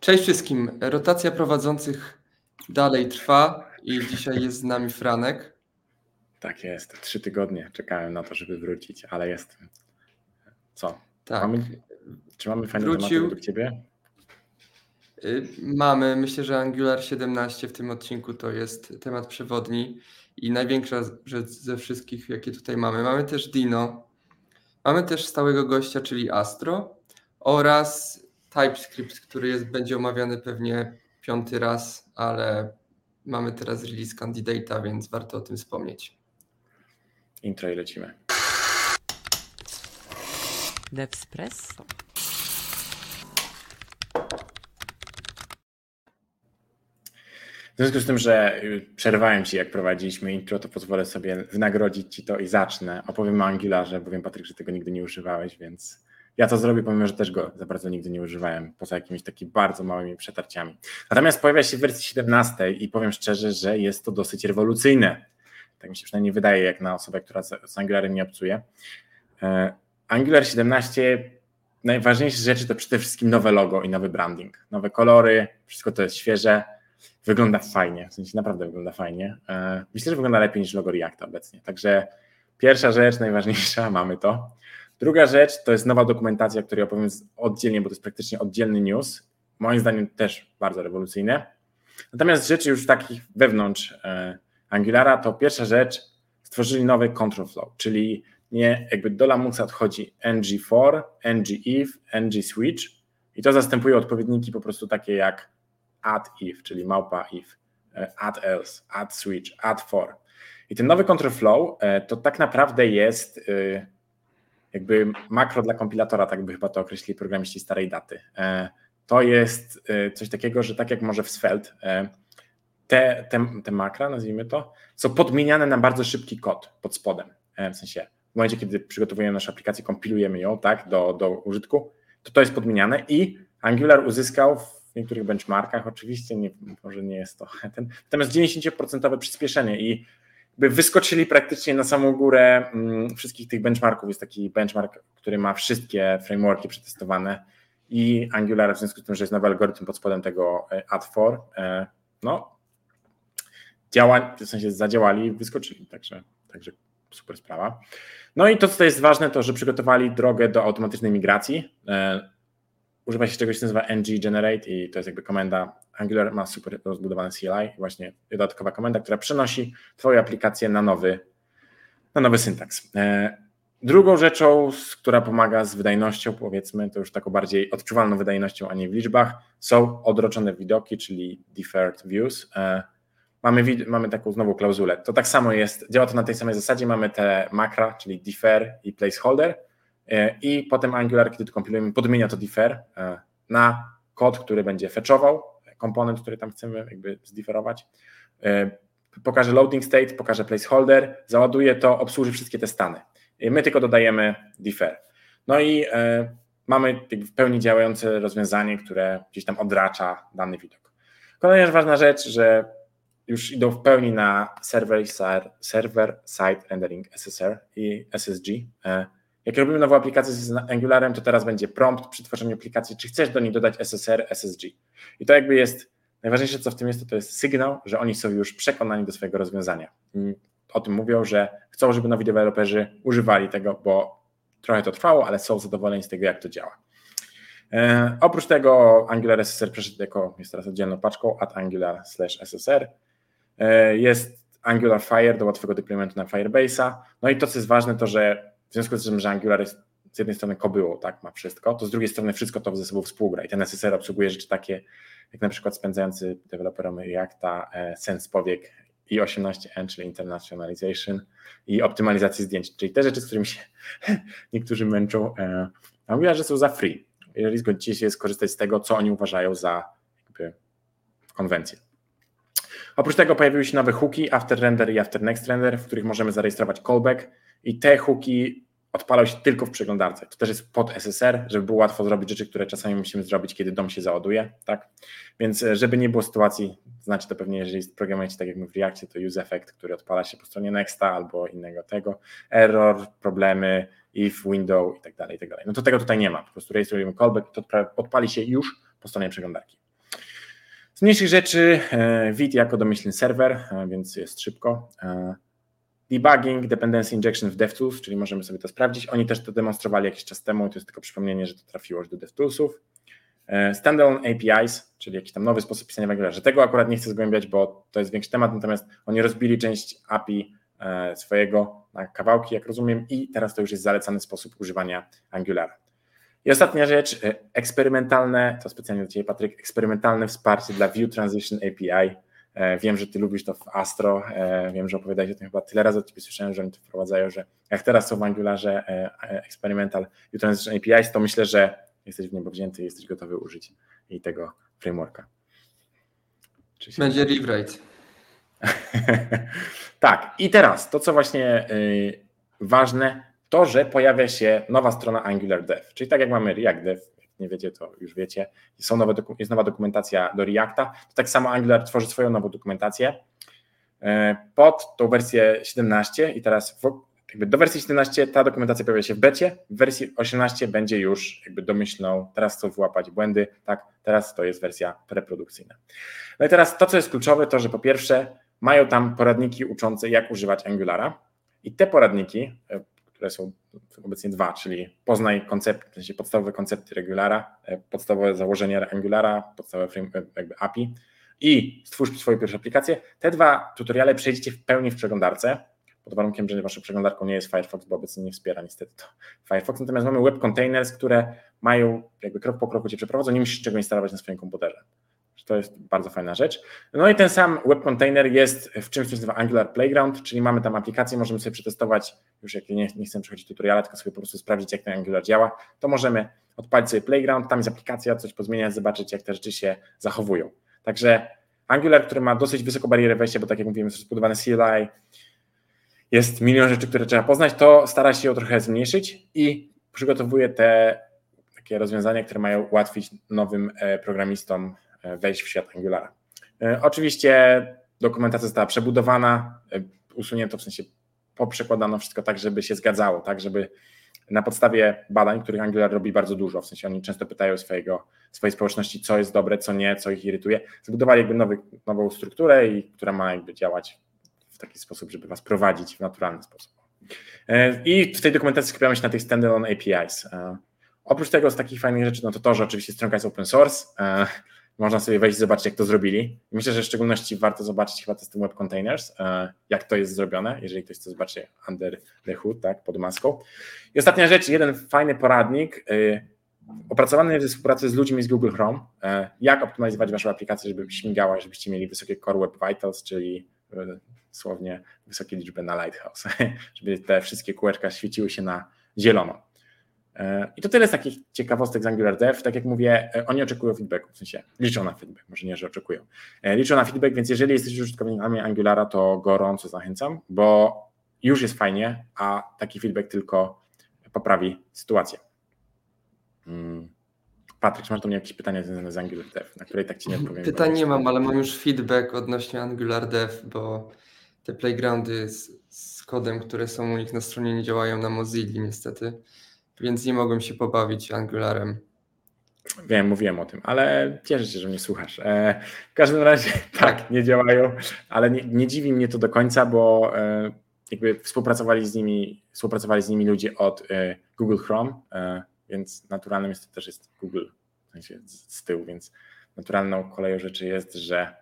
Cześć wszystkim. Rotacja prowadzących dalej trwa i dzisiaj jest z nami Franek. Tak jest. Trzy tygodnie czekałem na to, żeby wrócić, ale jestem. Co? Tak. Mamy, czy mamy fajne Wrócił. tematy Ciebie? Y, Mamy, myślę, że Angular 17 w tym odcinku to jest temat przewodni i największa rzecz ze wszystkich, jakie tutaj mamy. Mamy też Dino, mamy też stałego gościa, czyli Astro oraz TypeScript, który jest, będzie omawiany pewnie piąty raz, ale mamy teraz release candidate'a, więc warto o tym wspomnieć. Intro i lecimy. Devspresso. W związku z tym, że przerwałem Ci, jak prowadziliśmy intro, to pozwolę sobie wynagrodzić Ci to i zacznę. Opowiem o Angularze, bo wiem, Patryk, że tego nigdy nie używałeś, więc ja to zrobię, pomimo, że też go za bardzo nigdy nie używałem, poza jakimiś takimi bardzo małymi przetarciami. Natomiast pojawia się w wersji 17 i powiem szczerze, że jest to dosyć rewolucyjne. Tak mi się przynajmniej wydaje, jak na osobę, która z Angularem nie obcuje. E, Angular 17, najważniejsze rzeczy to przede wszystkim nowe logo i nowy branding. Nowe kolory, wszystko to jest świeże, wygląda fajnie, w sensie naprawdę wygląda fajnie. E, Myślę, że wygląda lepiej niż logo Reacta obecnie. Także pierwsza rzecz, najważniejsza, mamy to. Druga rzecz to jest nowa dokumentacja, o której opowiem oddzielnie, bo to jest praktycznie oddzielny news. Moim zdaniem też bardzo rewolucyjne. Natomiast rzeczy już takich wewnątrz e, Angulara, to pierwsza rzecz, stworzyli nowy control flow, czyli nie jakby do Lamusa odchodzi ng4, ng-if, ng-switch i to zastępuje odpowiedniki po prostu takie jak add if, czyli małpa if, e, add else, add switch, add for. I ten nowy control flow e, to tak naprawdę jest e, jakby makro dla kompilatora, tak by chyba to określili programiści starej daty. E, To jest e, coś takiego, że tak jak może w Svelte, e, te, te, te makra, nazwijmy to, są podmieniane na bardzo szybki kod pod spodem. W sensie w momencie, kiedy przygotowujemy naszą aplikację, kompilujemy ją tak, do, do użytku, to to jest podmieniane i Angular uzyskał w niektórych benchmarkach, oczywiście, nie, może nie jest to ten, natomiast 90% przyspieszenie i jakby wyskoczyli praktycznie na samą górę mm, wszystkich tych benchmarków. Jest taki benchmark, który ma wszystkie frameworki przetestowane i Angular w związku z tym, że jest nowy algorytm pod spodem tego e, add4, e, no działa, w sensie zadziałali wyskoczyli, także, także super sprawa. No i to, co jest ważne, to, że przygotowali drogę do automatycznej migracji. Używa się czegoś, co nazywa ng generate i to jest jakby komenda. Angular ma super rozbudowane CLI, właśnie dodatkowa komenda, która przenosi Twoją aplikację na nowy, na nowy syntaks. E, Drugą rzeczą, która pomaga z wydajnością, powiedzmy, to już taką bardziej odczuwalną wydajnością, a nie w liczbach, są odroczone widoki, czyli deferred views. E, Mamy, mamy taką znowu klauzulę. To tak samo jest, działa to na tej samej zasadzie. Mamy te makra, czyli defer i placeholder, i potem Angular, kiedy to kompilujemy, podmienia to defer e, na kod, który będzie fetchował komponent, który tam chcemy jakby zdeferować. E, Pokaże loading state, pokaże placeholder, załaduje to, obsłuży wszystkie te stany. My tylko dodajemy defer. No i e, mamy w pełni działające rozwiązanie, które gdzieś tam odracza dany widok. Kolejna ważna rzecz, że już idą w pełni na server server side rendering SSR i SSG. Jak robimy nową aplikację z Angularem, to teraz będzie prompt przy tworzeniu aplikacji, czy chcesz do niej dodać SSR, SSG. I to jakby jest najważniejsze, co w tym jest, to, to jest sygnał, że oni są już przekonani do swojego rozwiązania. O tym mówią, że chcą, żeby nowi deweloperzy używali tego, bo trochę to trwało, ale są zadowoleni z tego, jak to działa. E, oprócz tego Angular SSR przeszedł jako, jest teraz oddzielną paczką, at Angular slash SSR. E, jest Angular Fire do łatwego deploymentu na Firebase'a. No i to, co jest ważne, to że w związku z tym, że Angular jest z jednej strony kobyło, tak, ma wszystko, to z drugiej strony wszystko to ze sobą współgra. I ten SSR obsługuje rzeczy takie, jak na przykład spędzający deweloperom Reacta e, sens powiek i 18N, czyli internationalization i optymalizacji zdjęć, czyli te rzeczy, z którymi się niektórzy męczą, e, a mówiła, że są za free, jeżeli zgodzicie się skorzystać z tego, co oni uważają za jakby konwencję. Oprócz tego pojawiły się nowe hooki, after render i after next render, w których możemy zarejestrować callback i te hooki odpalał się tylko w przeglądarce. To też jest pod SSR, żeby było łatwo zrobić rzeczy, które czasami musimy zrobić, kiedy dom się załaduje, tak? Więc e, żeby nie było sytuacji, znacie to pewnie, jeżeli programujecie tak jak my w Reactie, to use effect, który odpala się po stronie Nexta albo innego tego, error, problemy, if, window i tak dalej, i tak dalej. No to tego tutaj nie ma, po prostu rejestrujemy callback to odpali się już po stronie przeglądarki. Z mniejszych rzeczy Vite jako domyślny serwer, więc jest szybko. Debugging, dependency injection w DevTools, czyli możemy sobie to sprawdzić. Oni też to demonstrowali jakiś czas temu i to jest tylko przypomnienie, że to trafiło już do DevToolsów. E, standalone APIs, czyli jakiś tam nowy sposób pisania w Angularze. Tego akurat nie chcę zgłębiać, bo to jest większy temat, natomiast oni rozbili część API e, swojego na kawałki, jak rozumiem, i teraz to już jest zalecany sposób używania Angulara. I ostatnia rzecz, e, eksperymentalne, to specjalnie do Ciebie Patryk, eksperymentalne wsparcie dla View Transition API. Wiem, że Ty lubisz to w Astro, wiem, że opowiadałeś o tym chyba tyle razy od Ciebie słyszałem, że oni to wprowadzają, że jak teraz są w Angularze Experimental View Transition APIs, to myślę, że jesteś w niebo wzięty, jesteś gotowy użyć i tego frameworka. Będzie rewrite. tak, i teraz to, co właśnie yy, ważne, to, że pojawia się nowa strona Angular Dev, czyli tak jak mamy React Dev, jak nie wiecie, to już wiecie, są nowe, jest nowa dokumentacja do Reacta, to tak samo Angular tworzy swoją nową dokumentację y, pod tą wersję 17 i teraz w, jakby do wersji 17 ta dokumentacja pojawia się w becie, w wersji 18 będzie już jakby domyślną, teraz chcą wyłapać błędy, tak, teraz to jest wersja preprodukcyjna. No i teraz to, co jest kluczowe, to, że po pierwsze mają tam poradniki uczące, jak używać Angulara. I te poradniki, e, które są obecnie dwa, czyli poznaj koncept, w sensie podstawowe koncepty Regulara, e, podstawowe założenia Angulara, podstawowe frame, e, jakby API i stwórz swoją pierwszą aplikację. Te dwa tutoriale przejdziecie w pełni w przeglądarce, pod warunkiem, że waszą przeglądarką nie jest Firefox, bo obecnie nie wspiera niestety to Firefox. Natomiast mamy web containers, które mają jakby krok po kroku cię przeprowadzą, nie musisz czego instalować na swoim komputerze. To jest bardzo fajna rzecz. No i ten sam web container jest w czymś, co się nazywa Angular Playground, czyli mamy tam aplikację, możemy sobie przetestować, już jak nie, nie chcemy przechodzić tutoriala, tylko sobie po prostu sprawdzić, jak ten Angular działa, to możemy odpalić sobie Playground, tam jest aplikacja, coś pozmieniać, zobaczyć, jak te rzeczy się zachowują. Także Angular, który ma dosyć wysoką barierę wejścia, bo tak jak mówiłem, jest zbudowany CLI, jest milion rzeczy, które trzeba poznać, to stara się ją trochę zmniejszyć i przygotowuje te takie rozwiązania, które mają ułatwić nowym e, programistom wejść w świat Angulara. E, oczywiście dokumentacja została przebudowana, usunięto w sensie poprzekładano wszystko tak, żeby się zgadzało, tak, żeby na podstawie badań, których Angular robi bardzo dużo, w sensie oni często pytają swojego, swojej społeczności, co jest dobre, co nie, co ich irytuje, zbudowali jakby nowy, nową strukturę, i która ma jakby działać taki sposób, żeby Was prowadzić w naturalny sposób. E, I w tej dokumentacji skupiamy się na tych standalone APIs. E, oprócz tego z takich fajnych rzeczy, no to to, że oczywiście stronka jest open source, e, można sobie wejść i zobaczyć, jak to zrobili. Myślę, że w szczególności warto zobaczyć chyba testy web containers, jak to jest zrobione, jeżeli ktoś chce zobaczyć under the hood, tak, pod maską. I ostatnia rzecz, jeden fajny poradnik, opracowany we współpracy z ludźmi z Google Chrome, jak optymalizować Waszą aplikację, żeby śmigała, żebyście mieli wysokie Core Web Vitals, czyli dosłownie wysokie liczby na Lighthouse, żeby te wszystkie kółeczka świeciły się na zielono. E, I to tyle z takich ciekawostek z Angular Dev. Tak jak mówię, e, oni oczekują feedbacku, w sensie liczą na feedback, może nie, że oczekują. E, liczą na feedback, więc jeżeli jesteście użytkownikami Angulara, to gorąco zachęcam, bo już jest fajnie, a taki feedback tylko poprawi sytuację. Hmm. Patryk, czy masz do mnie jakieś pytania związane z Angular Dev, na które tak ci nie odpowiem? Pytań nie mam, ale mam już feedback odnośnie Angular Dev, bo te playgroundy z, z kodem, które są u nich na stronie nie działają na Mozilla niestety, więc nie mogłem się pobawić Angularem. Wiem, mówiłem o tym, ale cieszę się, że mnie słuchasz. E, w każdym razie tak, nie działają, ale nie, nie dziwi mnie to do końca, bo e, jakby współpracowali z nimi, współpracowali z nimi ludzie od e, Google Chrome, więc naturalnym jest to też jest Google w sensie z, z tyłu, więc naturalną koleją rzeczy jest, że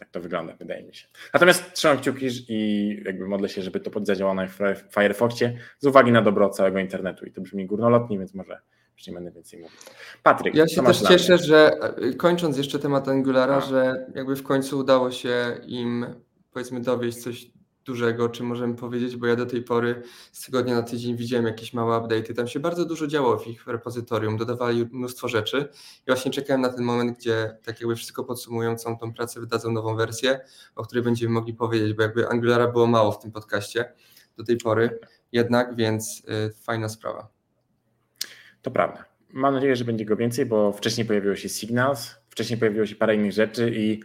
tak to wygląda, wydaje mi się. Natomiast trzymam kciuki i jakby modlę się, żeby to zadziałało na Firefoxie z uwagi na dobro całego internetu. I to brzmi górnolotnie, więc może już nie będę więcej mówił. Patryk. Ja się też cieszę, że e, kończąc jeszcze temat Angulara, A. że jakby w końcu udało się im powiedzmy dowieść coś dużego, czy możemy powiedzieć, bo ja do tej pory z tygodnia na tydzień widziałem jakieś małe update'y. Tam się bardzo dużo działo w ich repozytorium, dodawali mnóstwo rzeczy. I właśnie czekałem na ten moment, gdzie tak jakby wszystko podsumując całą tą pracę, wydadzą nową wersję, o której będziemy mogli powiedzieć, bo jakby Angulara było mało w tym podcaście do tej pory jednak, więc y, fajna sprawa. To prawda. Mam nadzieję, że będzie go więcej, bo wcześniej pojawiło się Signals, wcześniej pojawiło się parę innych rzeczy i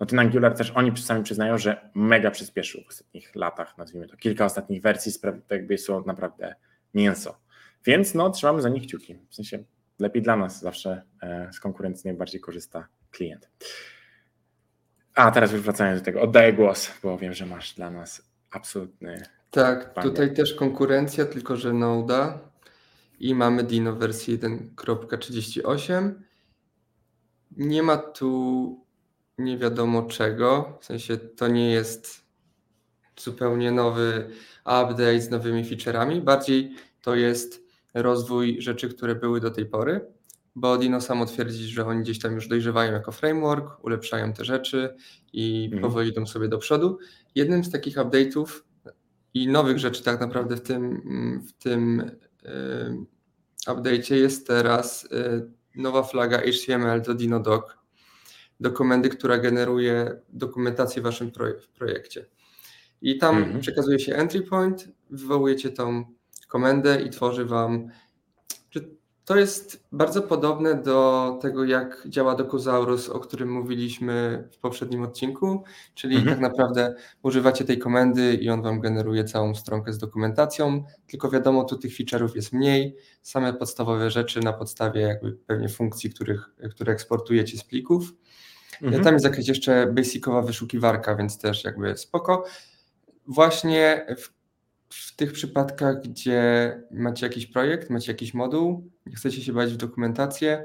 no ten Angular też oni sami przyznają, że mega przyspieszył w ostatnich latach, nazwijmy to. Kilka ostatnich wersji to jakby są naprawdę mięso. Więc no, trzymamy za nich kciuki. W sensie lepiej dla nas zawsze e, z konkurencji najbardziej korzysta klient. A teraz już wracając do tego, oddaję głos, bo wiem, że masz dla nas absolutny. Tak, tutaj też konkurencja, tylko że Noda i mamy Dino w wersji 1.38. Nie ma tu nie wiadomo czego, w sensie to nie jest zupełnie nowy update z nowymi featureami, bardziej to jest rozwój rzeczy, które były do tej pory, bo Dino samo twierdzi, że oni gdzieś tam już dojrzewają jako framework, ulepszają te rzeczy i Mhm. powoli idą sobie do przodu. Jednym z takich update'ów i nowych rzeczy tak naprawdę w tym, w tym y, update'cie jest teraz y, nowa flaga HTML do DinoDoc, do komendy, która generuje dokumentację w waszym proje- w projekcie. I tam Mhm. przekazuje się entry point, wywołujecie tą komendę i tworzy wam. To jest bardzo podobne do tego, jak działa Dokuzaurus, o którym mówiliśmy w poprzednim odcinku, czyli Mhm. tak naprawdę używacie tej komendy i on wam generuje całą stronkę z dokumentacją, tylko wiadomo, tu tych feature'ów jest mniej, same podstawowe rzeczy na podstawie jakby pewnie funkcji, których, które eksportujecie z plików. Mhm. Tam jest jakaś jeszcze basicowa wyszukiwarka, więc też jakby spoko. Właśnie w, w tych przypadkach, gdzie macie jakiś projekt, macie jakiś moduł, nie chcecie się bać w dokumentację,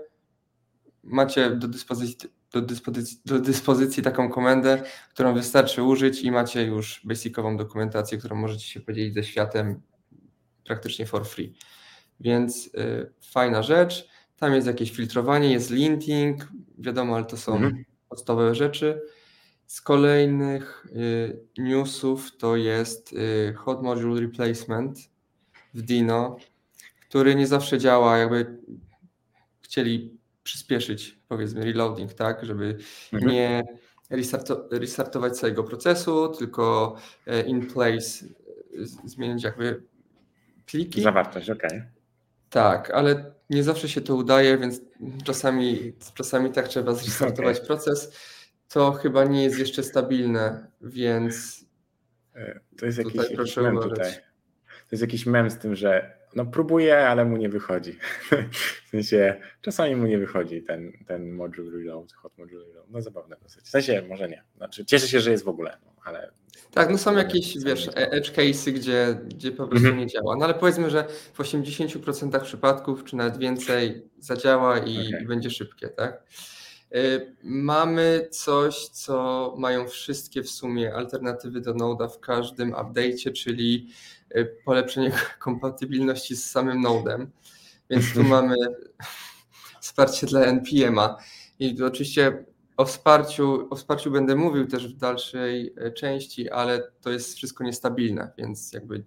macie do dyspozycji, do dyspozycji, do dyspozycji taką komendę, którą wystarczy użyć i macie już basicową dokumentację, którą możecie się podzielić ze światem praktycznie for free. Więc y, fajna rzecz. Tam jest jakieś filtrowanie, jest linting, wiadomo, ale to są Mhm. Podstawowe rzeczy. Z kolejnych y, newsów to jest y, Hot Module Replacement w Dino, który nie zawsze działa, jakby chcieli przyspieszyć powiedzmy reloading, tak, żeby Mhm. nie restarto, restartować całego procesu, tylko e, in place zmienić jakby pliki. Zawartość, okej. Tak, ale nie zawsze się to udaje, więc czasami, czasami tak trzeba zrestartować Okej. proces. To chyba nie jest jeszcze stabilne, więc E, To jest Tutaj jakiś, jakiś proszę mem tutaj. To jest jakiś mem z tym, że no próbuje, ale mu nie wychodzi. W sensie czasami mu nie wychodzi ten, ten module reload, hot module reload. No zabawne dosyć. W sensie może nie. Znaczy cieszę się, że jest w ogóle, no, ale tak, no są jakieś, wiesz, e- edge case'y, gdzie, gdzie po prostu Mhm. nie działa. No ale powiedzmy, że w 80% przypadków, czy nawet więcej, zadziała i, i będzie szybkie, tak? Y, Mamy coś, co mają wszystkie w sumie alternatywy do Node'a w każdym update'cie, czyli y, polepszenie kompatybilności z samym Node'em. Więc tu mamy wsparcie dla NPM-a. I oczywiście o wsparciu, o wsparciu będę mówił też w dalszej e, części, ale to jest wszystko niestabilne, więc jakby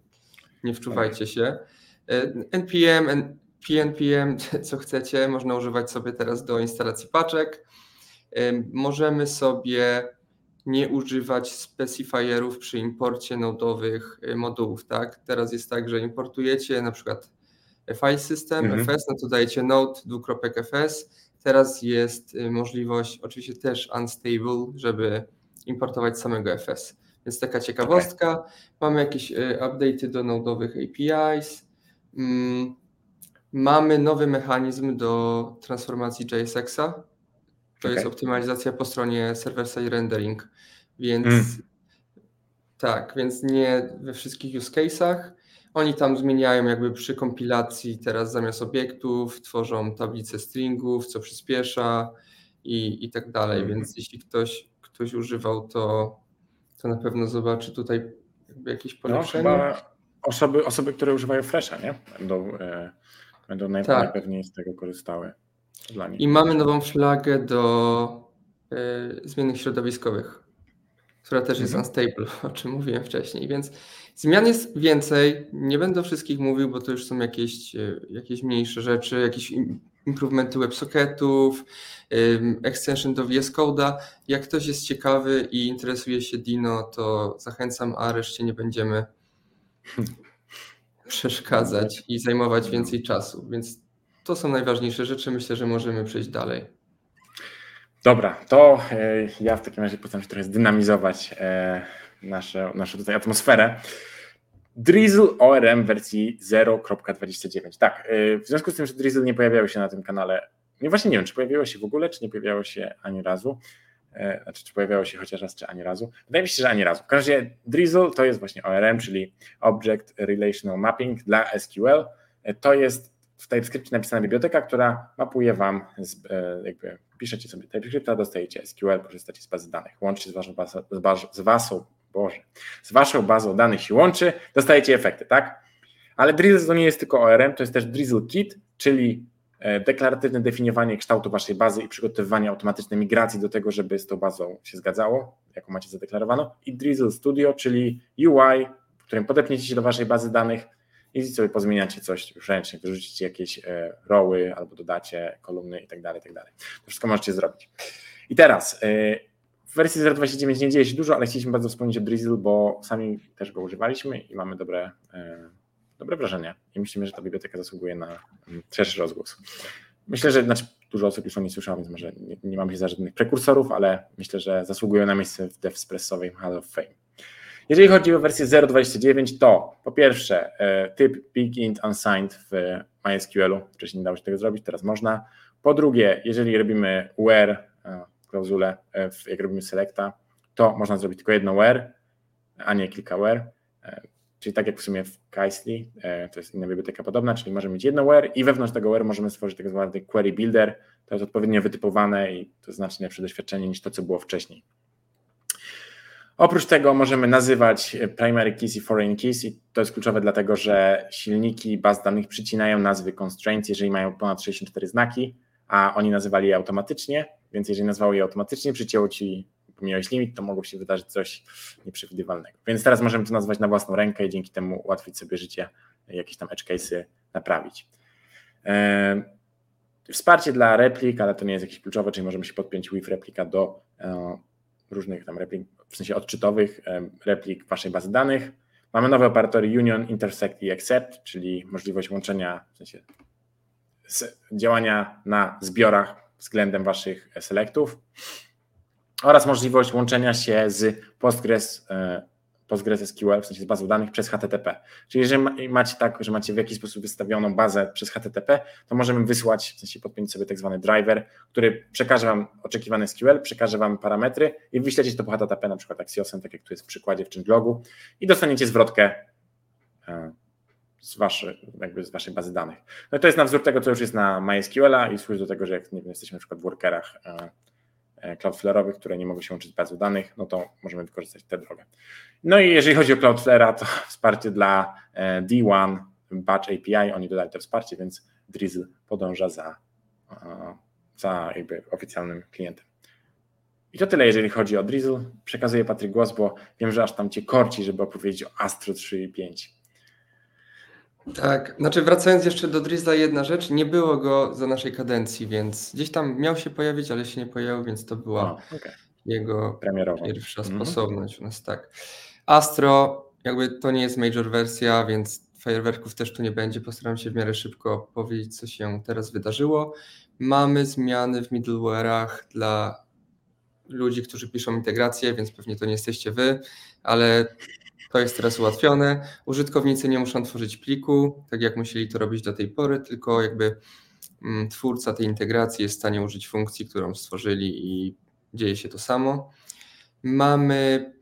nie wczuwajcie się. E, NPM, PNPM, co chcecie, można używać sobie teraz do instalacji paczek. E, Możemy sobie nie używać specifierów przy imporcie nodowych modułów, tak? Teraz jest tak, że importujecie na przykład file system, Mhm. fs, no to dajecie node, dwukropek fs. Teraz jest y, możliwość, oczywiście też unstable, żeby importować samego fs. Więc taka ciekawostka. Mamy jakieś y, update'y do nodowych APIs. Mm, Mamy nowy mechanizm do transformacji JSX-a. To jest Okej. optymalizacja po stronie server-side rendering, więc Mm. tak, więc nie we wszystkich use case'ach. Oni tam zmieniają jakby przy kompilacji teraz zamiast obiektów, tworzą tablicę stringów, co przyspiesza i, i tak dalej, Mhm. więc jeśli ktoś, ktoś używał, to, to na pewno zobaczy tutaj jakby jakieś no, polepszenie. chyba osoby, osoby, które używają Fresha, nie? Będą, e, będą Tak. najpewniej z tego korzystały. I mamy nową flagę do y, zmiennych środowiskowych, która też jest Mhm. unstable, o czym mówiłem wcześniej. Więc zmian jest więcej. Nie będę o wszystkich mówił, bo to już są jakieś, y, jakieś mniejsze rzeczy, jakieś im- improvementy WebSocketów, extension do VS Code'a. Jak ktoś jest ciekawy i interesuje się Dino, to zachęcam, a reszcie nie będziemy przeszkadzać i zajmować więcej czasu. Więc to są najważniejsze rzeczy. Myślę, że możemy przejść dalej. Dobra, to e, ja w takim razie postaram się trochę zdynamizować e, nasze, naszą tutaj atmosferę. Drizzle ORM wersji 0.29. Tak, e, w związku z tym, że Drizzle nie pojawiały się na tym kanale nie właśnie nie wiem, czy pojawiło się w ogóle, czy nie pojawiało się ani razu. Znaczy, czy pojawiało się chociaż raz, czy ani razu. Wydaje mi się, że ani razu. W każdym razie Drizzle to jest właśnie ORM, czyli Object Relational Mapping dla SQL. To jest w TypeScriptie napisana biblioteka, która mapuje Wam, z, jakby piszecie sobie TypeScripta, dostajecie SQL, korzystacie z bazy danych, łączycie z Waszą bazą, z, baz, z Waszą, Boże, z Waszą bazą danych się łączy, dostajecie efekty, tak? Ale Drizzle to nie jest tylko ORM, to jest też Drizzle Kit, czyli e, deklaratywne definiowanie kształtu waszej bazy i przygotowywanie automatycznej migracji do tego, żeby z tą bazą się zgadzało, jaką macie zadeklarowano. I Drizzle Studio, czyli UI, w którym podepniecie się do waszej bazy danych i sobie pozmieniacie coś ręcznie, wyrzucicie jakieś e, roły albo dodacie kolumny i tak dalej, tak. To wszystko możecie zrobić. I teraz e, w wersji 0.29 nie dzieje się dużo, ale chcieliśmy bardzo wspomnieć o Drizzle, bo sami też go używaliśmy i mamy dobre dobre wrażenie i myślimy, że ta biblioteka zasługuje na mm, szerszy rozgłos. Myślę, że znaczy, dużo osób już o niej słyszało, więc może nie, nie mam się za żadnych prekursorów, ale myślę, że zasługują na miejsce w DevSpressowej Hall of Fame. Jeżeli chodzi o wersję 0.29, to po pierwsze e, typ big int unsigned w MySQL-u, wcześniej nie dało się tego zrobić, teraz można. Po drugie, jeżeli robimy where, e, klauzulę, e, jak robimy selecta, to można zrobić tylko jedno where, a nie kilka where. Czyli tak jak w sumie w Kaisli, to jest inna biblioteka podobna, czyli możemy mieć jedno where i wewnątrz tego where możemy stworzyć tak zwany query builder. To jest odpowiednio wytypowane i to znacznie lepsze doświadczenie niż to, co było wcześniej. Oprócz tego możemy nazywać primary keys i foreign keys i to jest kluczowe dlatego, że silniki baz danych przycinają nazwy constraints, jeżeli mają ponad 64 znaki, a oni nazywali je automatycznie, więc jeżeli nazwało je automatycznie, przycięło Ci pomijałeś limit, to mogło się wydarzyć coś nieprzewidywalnego. Więc teraz możemy to nazwać na własną rękę i dzięki temu ułatwić sobie życie, jakieś tam edge case'y naprawić. Wsparcie dla replik, ale to nie jest jakieś kluczowe, czyli możemy się podpiąć with replika do e, różnych tam replik, w sensie odczytowych replik waszej bazy danych. Mamy nowe operatory union, intersect i accept, czyli możliwość łączenia, w sensie działania na zbiorach względem waszych selektów oraz możliwość łączenia się z Postgres, e, Postgres SQL, w sensie z bazą danych przez HTTP. Czyli jeżeli macie tak, że macie w jakiś sposób wystawioną bazę przez HTTP, to możemy wysłać, w sensie podpiąć sobie tak zwany driver, który przekaże Wam oczekiwany SQL, przekaże Wam parametry i wyślecie to po HTTP, na przykład Axiosem, tak jak tu jest w przykładzie w changelogu i dostaniecie zwrotkę e, z, jakby z waszej bazy danych. No to jest na wzór tego, co już jest na MySQL-a i służy do tego, że jak nie wiem, jesteśmy na przykład w workerach E, Cloudflare'owych, które nie mogą się łączyć z bazą danych, no to możemy wykorzystać tę drogę. No i jeżeli chodzi o Cloudflare'a, to wsparcie dla e, D1 Batch API, oni dodali to wsparcie, więc Drizzle podąża za, e, za jakby oficjalnym klientem. I to tyle, jeżeli chodzi o Drizzle. Przekazuję Patryk głos, bo wiem, że aż tam cię korci, żeby opowiedzieć o Astro 3.5. Tak, znaczy wracając jeszcze do Drizzla, jedna rzecz, nie było go za naszej kadencji, więc gdzieś tam miał się pojawić, ale się nie pojawił, więc to była o, okay. jego Premierowa. pierwsza mm -hmm. sposobność u nas, tak. Astro, jakby to nie jest major wersja, więc fajerwerków też tu nie będzie, postaram się w miarę szybko powiedzieć, co się teraz wydarzyło. Mamy zmiany w middleware'ach dla ludzi, którzy piszą integrację, więc pewnie to nie jesteście wy, ale to jest teraz ułatwione. Użytkownicy nie muszą tworzyć pliku, tak jak musieli to robić do tej pory, tylko jakby mm, twórca tej integracji jest w stanie użyć funkcji, którą stworzyli i dzieje się to samo. Mamy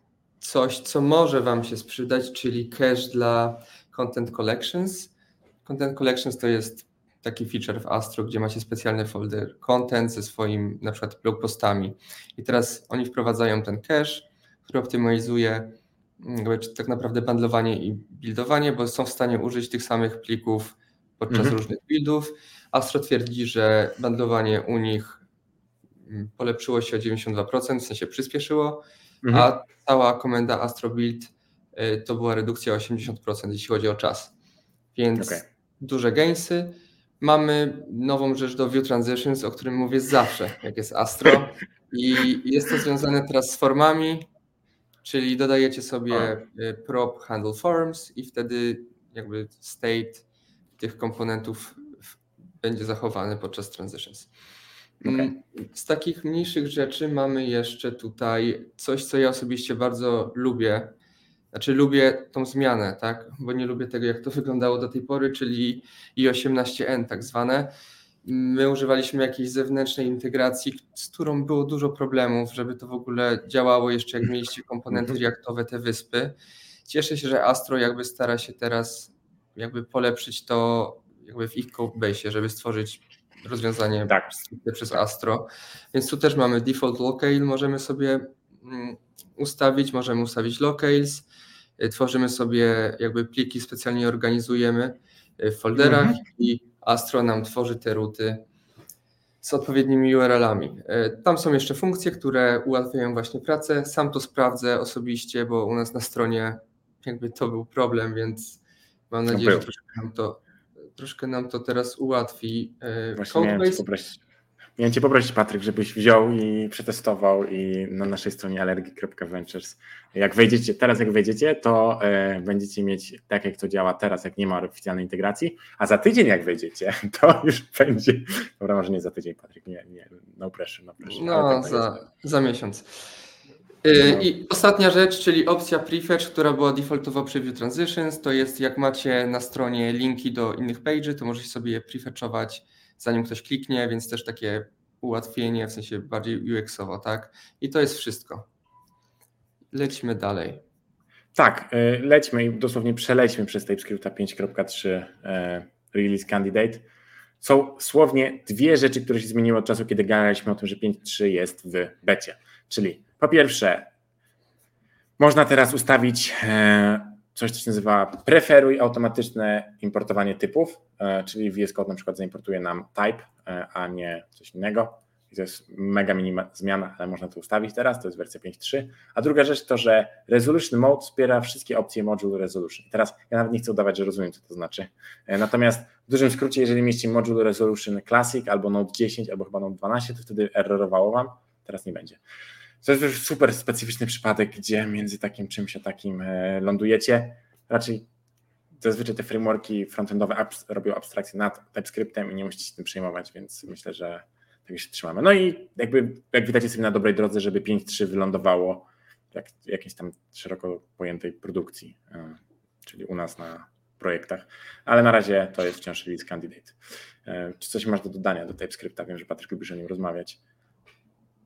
coś, co może Wam się sprzedać, czyli cache dla Content Collections. Content Collections to jest taki feature w Astro, gdzie macie specjalny folder content ze swoim na przykład blog postami. I teraz oni wprowadzają ten cache, który optymalizuje tak naprawdę bundlowanie i buildowanie, bo są w stanie użyć tych samych plików podczas mhm. różnych buildów. Astro twierdzi, że bundlowanie u nich mm, polepszyło się o 92%, w sensie przyspieszyło, mhm. a cała komenda Astro Build y, to była redukcja o 80%, jeśli chodzi o czas. Więc okay. duże gainsy. Mamy nową rzecz do View Transitions, o którym mówię zawsze, jak jest Astro. I jest to związane teraz z formami, Czyli dodajecie sobie y, prop handle forms i wtedy jakby state tych komponentów będzie zachowany podczas transitions. Mm, okay. Z takich mniejszych rzeczy mamy jeszcze tutaj coś, co ja osobiście bardzo lubię. Znaczy lubię tą zmianę, tak? Bo nie lubię tego, jak to wyglądało do tej pory, czyli i18N tak zwane. My używaliśmy jakiejś zewnętrznej integracji, z którą było dużo problemów, żeby to w ogóle działało jeszcze jak mieliście komponenty Mhm. reaktowe, te wyspy. Cieszę się, że Astro jakby stara się teraz jakby polepszyć to jakby w ich codebase, żeby stworzyć rozwiązanie Tak. przez Astro. Więc tu też mamy default locale, możemy sobie mm, ustawić, możemy ustawić locales, tworzymy sobie jakby pliki, specjalnie organizujemy y, w folderach Mhm. i Astro nam tworzy te ruty z odpowiednimi URL-ami. Y, Tam są jeszcze funkcje, które ułatwiają właśnie pracę. Sam to sprawdzę osobiście, bo u nas na stronie jakby to był problem, więc mam nadzieję, że troszkę nam to, troszkę nam to teraz ułatwi. Właśnie cię, Codebase miałem cię poprosić, Patryk, żebyś wziął i przetestował i na naszej stronie allergi.ventures. Jak wejdziecie, teraz jak wejdziecie, to e, będziecie mieć tak, jak to działa teraz, jak nie ma oficjalnej integracji, a za tydzień jak wejdziecie, to już będzie, dobra, może nie za tydzień, Patryk, nie, nie no pressure, no pressure. No, tak za, jest. za miesiąc. Y, No. I ostatnia rzecz, czyli opcja prefetch, która była defaultowo preview transitions, to jest jak macie na stronie linki do innych page'y, to możecie sobie je prefetchować zanim ktoś kliknie, więc też takie ułatwienie, w sensie bardziej UX-owo, tak? I to jest wszystko. Lecimy dalej. Tak, y, lećmy i dosłownie przelećmy przez TypeScripta 5.3 e, Release Candidate. Są słownie dwie rzeczy, które się zmieniły od czasu, kiedy gadaliśmy o tym, że 5.3 jest w becie. Czyli po pierwsze, można teraz ustawić e, coś, co się nazywa preferuj automatyczne importowanie typów, e, czyli VS Code na przykład zaimportuje nam type, e, a nie coś innego. I to jest mega minima zmiana, ale można to ustawić teraz, to jest wersja 5.3. A druga rzecz to, że Resolution Mode wspiera wszystkie opcje Module Resolution. I teraz ja nawet nie chcę udawać, że rozumiem, co to znaczy. E, Natomiast w dużym skrócie, jeżeli mieści Module Resolution Classic albo Node 10 albo chyba Node 12, to wtedy errorowało Wam, teraz nie będzie. To jest już super specyficzny przypadek, gdzie między takim czymś a takim e, lądujecie. Raczej zazwyczaj te frameworki frontendowe abs- robią abstrakcję nad TypeScriptem i nie musicie się tym przejmować, więc myślę, że tego się trzymamy. No i jakby, jak widać, jesteśmy na dobrej drodze, żeby 5.3 wylądowało jak, jakiejś tam szeroko pojętej produkcji, e, czyli u nas na projektach, ale na razie to jest wciąż release candidate. E, Czy coś masz do dodania do TypeScripta? Wiem, że Patryk lubisz o nim rozmawiać.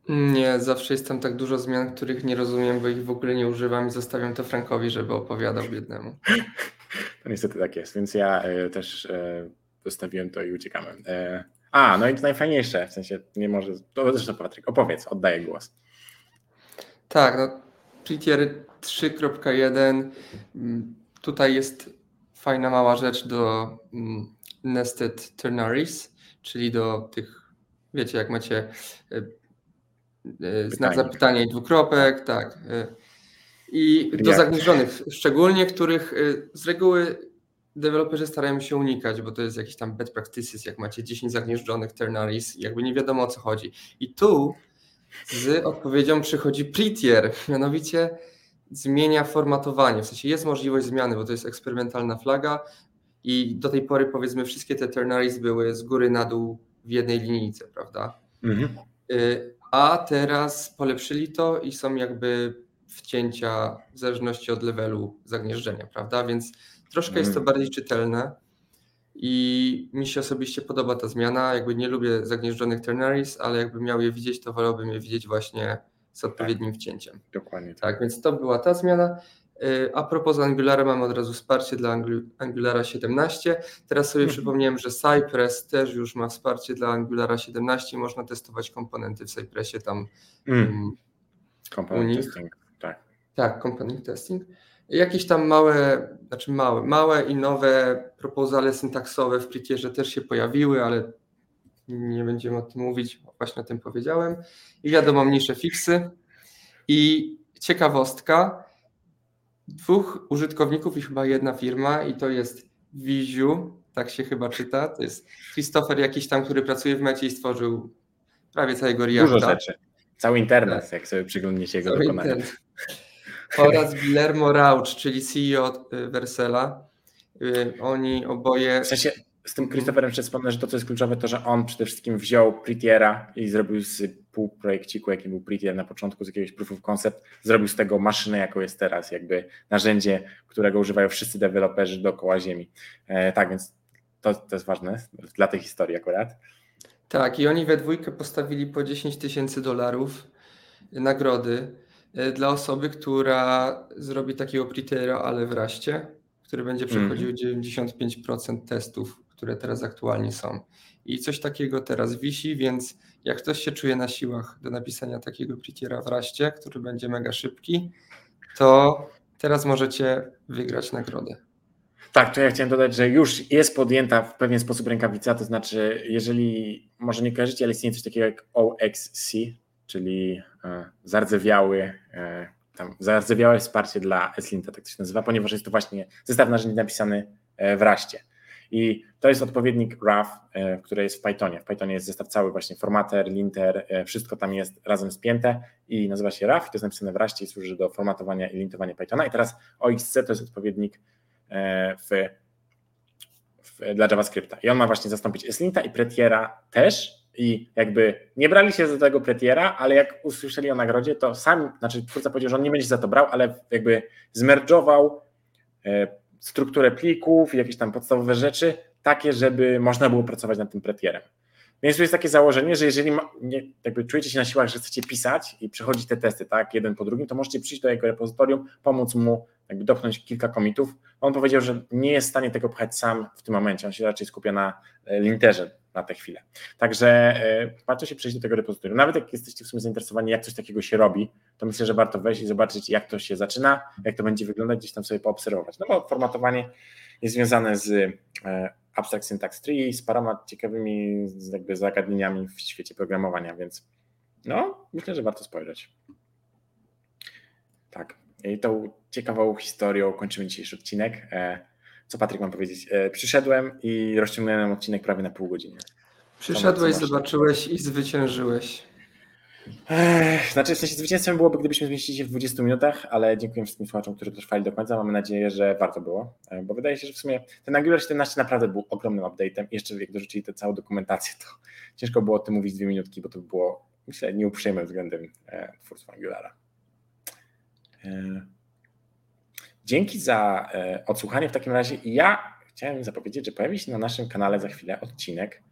Nie, zawsze jest tam tak dużo zmian, których nie rozumiem, bo ich w ogóle nie używam i zostawiam to Frankowi, żeby opowiadał biednemu. To niestety tak jest, więc ja e, też e, zostawiłem to i uciekamy. E, a, no i to najfajniejsze, w sensie nie może, to zresztą Patryk, opowiedz, oddaję głos. Tak, no Prettier 3.1 mm, tutaj jest fajna mała rzecz do mm, nested ternaries, czyli do tych, wiecie, jak macie znak Pytanie. zapytania i dwukropek, tak. e, I do zagnieżdżonych szczególnie, których e, z reguły deweloperzy starają się unikać, bo to jest jakiś tam bad practices, jak macie 10 zagnieżdżonych ternaries jakby nie wiadomo o co chodzi. I tu z odpowiedzią przychodzi Prettier, mianowicie zmienia formatowanie, w sensie jest możliwość zmiany, bo to jest eksperymentalna flaga i do tej pory powiedzmy wszystkie te ternaries były z góry na dół w jednej linijce, prawda? Mhm. Y, A teraz polepszyli to i są jakby wcięcia w zależności od levelu zagnieżdżenia, prawda? Więc troszkę jest to Mm. bardziej czytelne i mi się osobiście podoba ta zmiana. Jakby nie lubię zagnieżdżonych ternaries, ale jakby miał je widzieć, to wolałbym je widzieć właśnie z odpowiednim wcięciem. Dokładnie tak. Tak, więc to była ta zmiana. Y, A propos Angulara, mam od razu wsparcie dla Angu- Angulara 17. Teraz sobie Mhm. przypomniałem, że Cypress też już ma wsparcie dla Angulara 17. Można testować komponenty w Cypressie tam. Mm. mm, Component testing, tak. Tak, component testing. Jakieś tam małe, znaczy małe, małe i nowe propozale syntaksowe w Prettierze też się pojawiły, ale nie będziemy o tym mówić, właśnie o tym powiedziałem. I wiadomo, mniejsze fixy. I ciekawostka, dwóch użytkowników i chyba jedna firma i to jest Viziu, tak się chyba czyta, to jest Christopher jakiś tam, który pracuje w mecie i stworzył prawie całego Reacta. Dużo rzeczy. Cały internet, jak sobie przyglądniecie jego internet. Oraz Guillermo Rauch, czyli CEO y, Versela. Y, Oni oboje. W sensie z tym Christopherem jeszcze wspomnę, że to, co jest kluczowe, to, że on przede wszystkim wziął Prettiera i zrobił z półprojekciku, jakim był Prettier na początku, z jakiegoś proof of concept, zrobił z tego maszynę, jaką jest teraz, jakby narzędzie, którego używają wszyscy deweloperzy dookoła ziemi. E, tak, więc to, to jest ważne dla tej historii akurat. Tak, i oni we dwójkę postawili po 10 tysięcy dolarów nagrody e, dla osoby, która zrobi takiego pretera, ale w raście, który będzie przechodził 95% testów, które teraz aktualnie są. I coś takiego teraz wisi, więc jak ktoś się czuje na siłach do napisania takiego pretera w raście, który będzie mega szybki, to teraz możecie wygrać nagrodę. Tak, to ja chciałem dodać, że już jest podjęta w pewien sposób rękawica, to znaczy, jeżeli może nie kojarzycie, ale istnieje coś takiego jak OXC, czyli e, zardzewiały, e, tam zardzewiałe wsparcie dla Eslinta, tak to się nazywa, ponieważ jest to właśnie zestaw narzędzi napisany e, w raście. I to jest odpowiednik RAF, który jest w Pythonie. W Pythonie jest zestaw cały właśnie formater, linter, wszystko tam jest razem spięte i nazywa się RAF i to jest napisane w raście i służy do formatowania i lintowania Pythona. I teraz OXC to jest odpowiednik w, w, dla JavaScripta. I on ma właśnie zastąpić Eslinta i Pretiera też. I jakby nie brali się za tego Pretiera, ale jak usłyszeli o nagrodzie, to sam, znaczy twórca powiedział, że on nie będzie za to brał, ale jakby zmerdżował strukturę plików, jakieś tam podstawowe rzeczy, takie, żeby można było pracować nad tym pretierem. Więc tu jest takie założenie, że jeżeli ma, nie, jakby czujecie się na siłach, że chcecie pisać i przechodzić te testy, tak, jeden po drugim, to możecie przyjść do jego repozytorium, pomóc mu jakby dopchnąć kilka komitów. On powiedział, że nie jest w stanie tego pchać sam w tym momencie, on się raczej skupia na e, linterze na tę chwilę. Także e, warto się przejść do tego repozytorium. Nawet jak jesteście w sumie zainteresowani, jak coś takiego się robi, to myślę, że warto wejść i zobaczyć, jak to się zaczyna, jak to będzie wyglądać, gdzieś tam sobie poobserwować. No bo formatowanie jest związane z e, Abstract Syntax Tree, z paroma ciekawymi jakby zagadnieniami w świecie programowania, więc no, myślę, że warto spojrzeć. Tak. I tą ciekawą historią kończymy dzisiejszy odcinek. E, co Patryk mam powiedzieć? E, przyszedłem i rozciągnąłem odcinek prawie na pół godziny. Przyszedłeś, zobaczyłeś i zwyciężyłeś. Ech, znaczy, w sensie zwycięstwem byłoby, gdybyśmy zmieścili się w 20 minutach, ale dziękuję wszystkim słuchaczom, którzy trwali do końca. Mamy nadzieję, że warto było, e, bo wydaje się, że w sumie ten Angular 17 naprawdę był ogromnym update'em. Jeszcze jak dorzucili tę całą dokumentację, to ciężko było o tym mówić dwie minutki, bo to było, myślę, nieuprzejme względem e, twórstwa Angulara. E, dzięki za e, odsłuchanie w takim razie. Ja chciałem zapowiedzieć, że pojawi się na naszym kanale za chwilę odcinek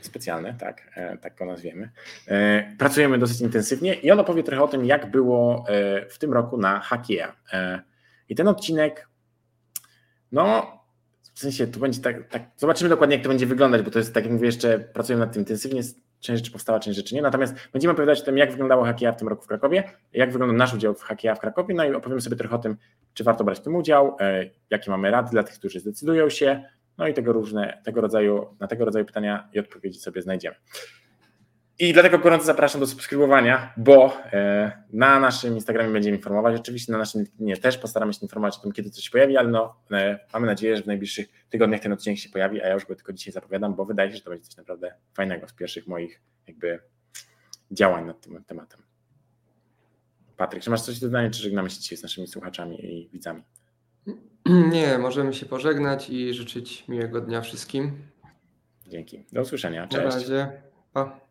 e, specjalny, tak, tak go nazwiemy. Pracujemy dosyć intensywnie i on opowie trochę o tym, jak było w tym roku na Hakia. I ten odcinek, no, w sensie to będzie tak, tak, zobaczymy dokładnie, jak to będzie wyglądać, bo to jest, tak jak mówię, jeszcze pracujemy nad tym intensywnie, część rzeczy powstała, część rzeczy nie. Natomiast będziemy opowiadać o tym, jak wyglądało Hakia w tym roku w Krakowie, jak wygląda nasz udział w Hakia w Krakowie, no i opowiemy sobie trochę o tym, czy warto brać w tym udział, e, jakie mamy rady dla tych, którzy zdecydują się, no i tego różne, tego rodzaju, na tego rodzaju pytania i odpowiedzi sobie znajdziemy. I dlatego gorąco zapraszam do subskrybowania, bo e, na naszym Instagramie będziemy informować. Oczywiście na naszym LinkedInie też postaramy się informować o tym, kiedy coś się pojawi, ale no, e, mamy nadzieję, że w najbliższych tygodniach ten odcinek się pojawi, a ja już go tylko dzisiaj zapowiadam, bo wydaje się, że to będzie coś naprawdę fajnego z pierwszych moich jakby działań nad tym tematem. Patryk, czy masz coś do dodania, czy żegnamy się dzisiaj z naszymi słuchaczami i widzami? Nie, możemy się pożegnać i życzyć miłego dnia wszystkim. Dzięki. Do usłyszenia. Cześć. Na razie. Pa.